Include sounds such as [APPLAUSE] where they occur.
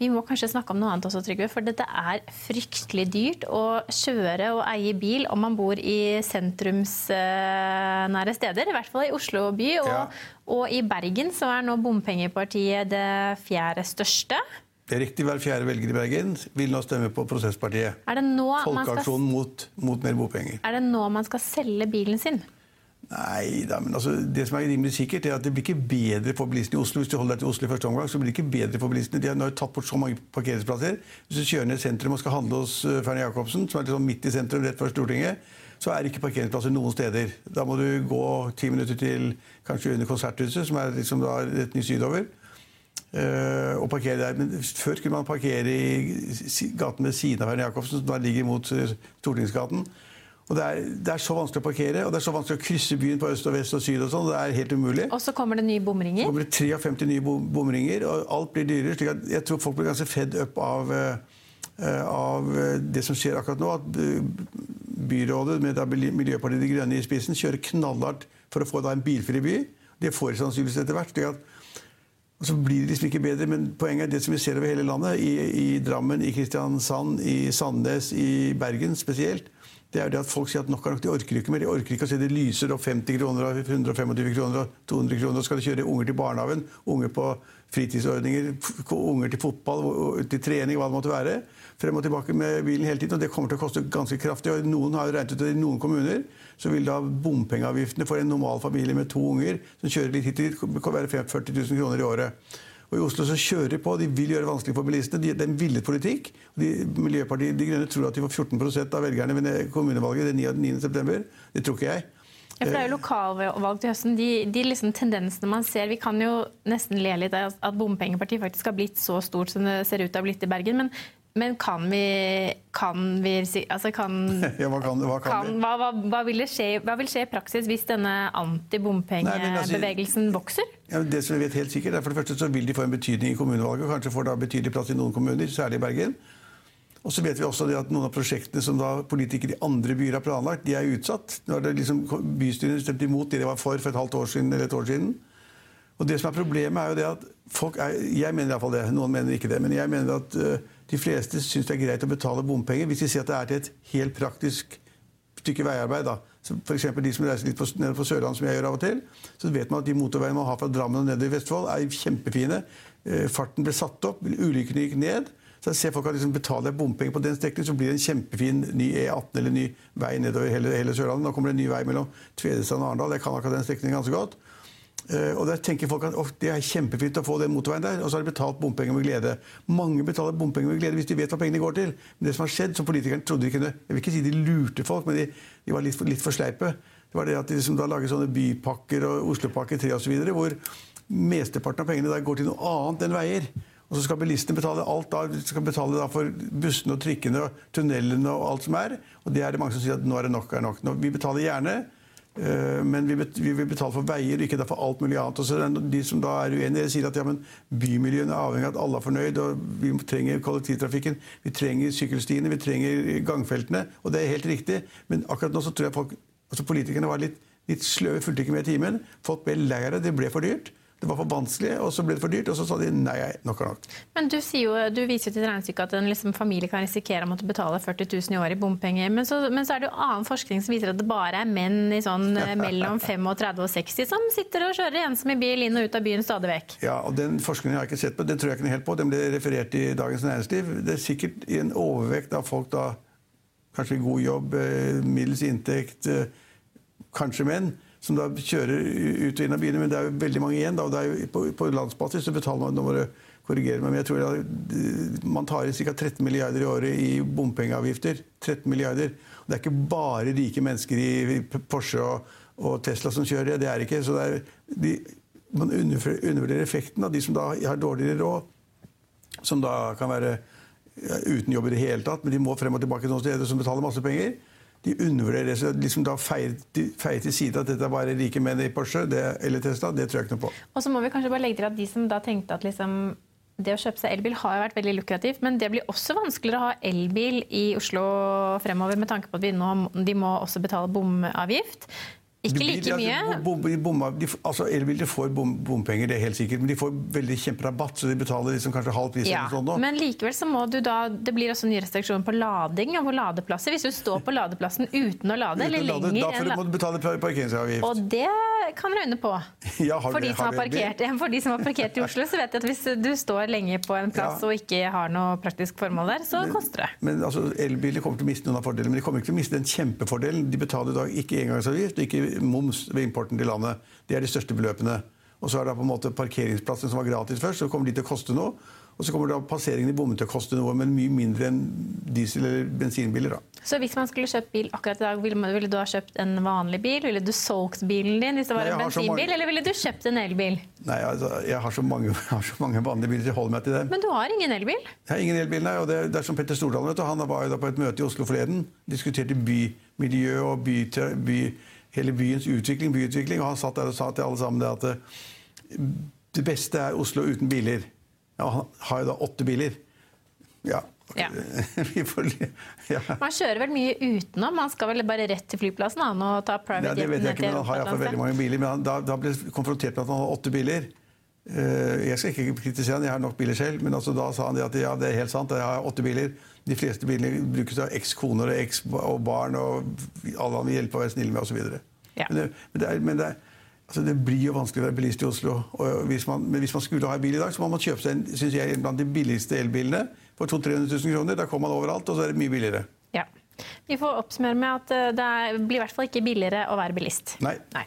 vi må kanskje snakke om noe annet også, Trygve. For dette er fryktelig dyrt å kjøre og eie bil om man bor i sentrumsnære steder. I hvert fall i Oslo by. Og, ja. og i Bergen så er nå bompengepartiet det fjerde største. Det er riktig. Hver fjerde velger i Bergen vil nå stemme på Prosesspartiet. Folkeaksjonen skal... mot, mot mer bompenger. Er det nå man skal selge bilen sin? Nei da, men altså, det som er rimelig sikkert, er at det blir ikke bedre for bilistene i Oslo. Hvis du holder deg til Oslo i første omgang, så blir det ikke bedre for bilistene. De har nå tatt bort så mange parkeringsplasser. Hvis du kjører ned sentrum og skal handle hos uh, Fernie Jacobsen, som er liksom midt i sentrum rett før Stortinget, så er det ikke parkeringsplasser noen steder. Da må du gå ti minutter til kanskje under Konserthuset, som er liksom da rett ny sydover. Uh, og parkere der. Men før kunne man parkere i gaten ved siden av Fernie Jacobsen, som da ligger mot uh, Stortingsgaten. Og det er, det er, så vanskelig å parkere, og det er så vanskelig å krysse byen på øst og vest og syd. og sånn, Det er helt umulig. Og så kommer det nye bomringer? Så kommer det 53 nye bomringer, og alt blir dyrere. slik at Jeg tror folk blir ganske fed up av, uh, av det som skjer akkurat nå. At byrådet med Miljøpartiet De Grønne i spissen kjører knallhardt for å få da en bilfri by. Det får de sannsynligvis etter hvert. slik at og så blir det liksom ikke bedre, men Poenget er det som vi ser over hele landet. I, i Drammen, i Kristiansand, i Sandnes, i Bergen spesielt det er det at folk sier at nok er nok, de orker ikke mer. De orker ikke å se det lyser opp 50 kroner, 125 kroner og 200 kroner. så skal de kjøre unger til barnehagen, unger på fritidsordninger, unger til fotball, til trening, hva det måtte være. Frem og tilbake med bilen hele tiden. Og det kommer til å koste ganske kraftig. og Noen har jo regnet ut at i noen kommuner så vil da bompengeavgiftene for en normal familie med to unger som kjører litt hit og dit, være 40 000 kroner i året. Og I Oslo så kjører de på. De vil gjøre det vanskelig for bilistene. De, det er en villet politikk. De, Miljøpartiet De Grønne tror at de får 14% av velgerne ved kommunevalget den 9.9. Det tror ikke jeg. Ja, for Det er jo lokalvalg til høsten. De, de liksom tendensene man ser Vi kan jo nesten le litt av at bompengepartiet faktisk har blitt så stort som det ser ut til å ha blitt i Bergen. Men men kan vi, kan vi altså kan, [LAUGHS] ja, hva, kan, hva, kan kan, hva, hva, vil skje, hva, vil skje, i praksis hvis denne antibompengebevegelsen altså, vokser? Ja, det som vi vet helt sikkert er for det første så vil de få en betydning i kommunevalget. og Kanskje får da betydelig plass i noen kommuner, særlig i Bergen. Og så vet vi også at Noen av prosjektene som politikere i andre byer har planlagt, de er utsatt. Nå har liksom Bystyrene stemt imot det de var for for et halvt år siden. eller et år siden. Og det som er Problemet er jo det at folk er, Jeg mener iallfall det. Noen mener ikke det. Men jeg mener at uh, de fleste syns det er greit å betale bompenger hvis de ser at det er til et helt praktisk stykke veiarbeid. da. F.eks. de som reiser litt på, nede på Sørlandet, som jeg gjør av og til. Så vet man at de motorveiene man har fra Drammen og ned i Vestfold, er kjempefine. Eh, farten ble satt opp, ulykkene gikk ned. Så jeg ser folk at liksom betaler bompenger på den strekningen, så blir det en kjempefin ny E18 eller ny vei nedover hele, hele Sørlandet. Nå kommer det en ny vei mellom Tvedestrand og Arendal. Jeg kan akkurat den strekningen ganske godt. Eh, og der tenker folk at oh, Det er kjempefint å få den motorveien der, og så har de betalt bompenger med glede. Mange betaler bompenger med glede hvis de vet hva pengene går til. Men det som har skjedd, som politikerne trodde de kunne Jeg vil ikke si de lurte folk, men de, de var litt litt for, sleipe. Det var det at de liksom da lager sånne bypakker og Oslopakke 3 osv., hvor mesteparten av pengene der går til noe annet enn veier. Og så skal bilistene betale alt da, skal betale for bussene og trikkene og tunnelene og alt som er. Og det er det mange som sier at nå er det nok er nok. Vi betaler gjerne. Eh, men vi, vil betale for veier, ikke for alt mulig annet. Og de som da er uenige, sier at ja, bymiljøene er avhengig av at alle er fornøyd. og Vi trenger kollektivtrafikken, vi trenger sykkelstiene, vi trenger gangfeltene. Og det er helt riktig. Men akkurat nå så tror jeg folk, altså politikerne var litt, litt sløve, fulgte ikke med i timen. Folk ble lei av det, det ble for dyrt. Det var for vanskelig, og så ble det for dyrt. Og så sa de nei, nok er nok. Men du, jo, du viser jo til regnestykket at en liksom familie kan risikere å måtte betale 40 000 i året i bompenger. Men så, men så, er det jo annen forskning som viser at det bare er menn i sånn [LAUGHS] eh, mellom 35 og 60 som sitter og kjører ensomme bil inn og ut av byen stadig vekk. Ja, og den forskningen har jeg ikke sett på. Den tror jeg ikke helt på. Den ble referert i Dagens Næringsliv. Det er sikkert i en overvekt av folk da kanskje god jobb, eh, middels inntekt, eh, kanskje menn som da kjører ut og inn av byene. Men det er jo veldig mange igjen. Da, og det er jo på, på landsbasis så betaler man nå må du korrigere meg, men jeg tror at man tar inn ca. 13 milliarder i året i bompengeavgifter. 13 milliarder. Og det er ikke bare rike mennesker i Porsche og, og Tesla som kjører det. Det er ikke. Så det er, de, man undervurderer effekten av de som da har dårligere råd, som da kan være uten jobb i det hele tatt, men de må frem og tilbake noen steder som betaler masse penger de undervurderer det. Liksom da feier, til side at dette er bare rike menn i Porsche det, eller Tesla, det tror jeg ikke noe på. Og så må vi kanskje bare legge til at de som da tenkte at liksom det å kjøpe seg elbil har vært veldig lukrativt, men det blir også vanskeligere å ha elbil i Oslo fremover med tanke på at nå, de må også betale bomavgift. Ikke like mye. Bom, bom, altså Elbiler får bom, bompenger, det er helt sikkert, men de får veldig kjemperabatt, så de betaler liksom kanskje halv pris. Ja, eller sånn men likevel så må du da Det blir også nye restriksjoner på lading og på ladeplasser. Hvis du står på ladeplassen uten å lade, eller Uten å lade, lenger Da får du- betale parkeringsavgift. Og det kan regne på. [LAUGHS] Ja, har For de, som har har parkert, for de som har parkert i Oslo, så vet jeg at hvis du står lenge på en plass Ja. og ikke har noe praktisk formål der, så koster det. Men altså, Elbiler kommer til å miste noen av fordelene, men de kommer ikke til å miste den kjempefordelen. De betaler i dag ikke engangsavgift ikke moms ved importen til landet. Det er de største beløpene. Og så er det på en måte parkeringsplassen som var gratis først, så kommer de til å koste noe. Og så kommer da passeringen i bommen til å koste noe, men mye mindre enn diesel- eller bensinbiler. da. Så hvis man skulle kjøpt bil akkurat i dag, ville, ville du ha kjøpt en vanlig bil? Ville du solgt bilen din hvis det var Nei, en bensinbil, mange- eller ville du kjøpt en elbil? Nei, altså, jeg har så mange, [LAUGHS] har så mange vanlige biler, så jeg holder meg til dem. Men du har ingen elbil? Jeg har ingen elbil, nei. og det, det er som Petter Stordalen. vet du, Han var jo da på et møte i Oslo forleden. Diskuterte bymiljø og by, by, hele byens utvikling, byutvikling. Og han satt der og sa til alle sammen det at eh, det beste er Oslo uten biler. Ja, han har jo da åtte biler. Ja. Ja. [LAUGHS] Vi får ja. Man kjører vel mye utenom? Man skal vel bare rett til flyplassen han, og ta ja, private Det vet jeg ikke, men han har iallfall veldig mange biler. Men han, da, da ble konfrontert med at han hadde åtte biler. Eh, Jeg skal ikke kritisere han, jeg har nok biler selv, men altså da sa han at ja, det er helt sant, jeg har åtte biler. De fleste bilene brukes av ekskoner og eks og barn og alle han vil hjelpe og være snill med osv. Ja. Men, det, men, det, er, men det, er, altså det blir jo vanskelig å være bilist i Oslo. Og hvis man, men hvis man skulle ha en bil i dag, så må man kjøpe seg en, synes jeg, blant de billigste elbilene for 200 000-300 000 kroner. Da kommer man overalt, og så er det mye billigere. Ja. Vi får oppsummere med at eh, det blir i hvert fall ikke billigere å være bilist. Nei. Nei.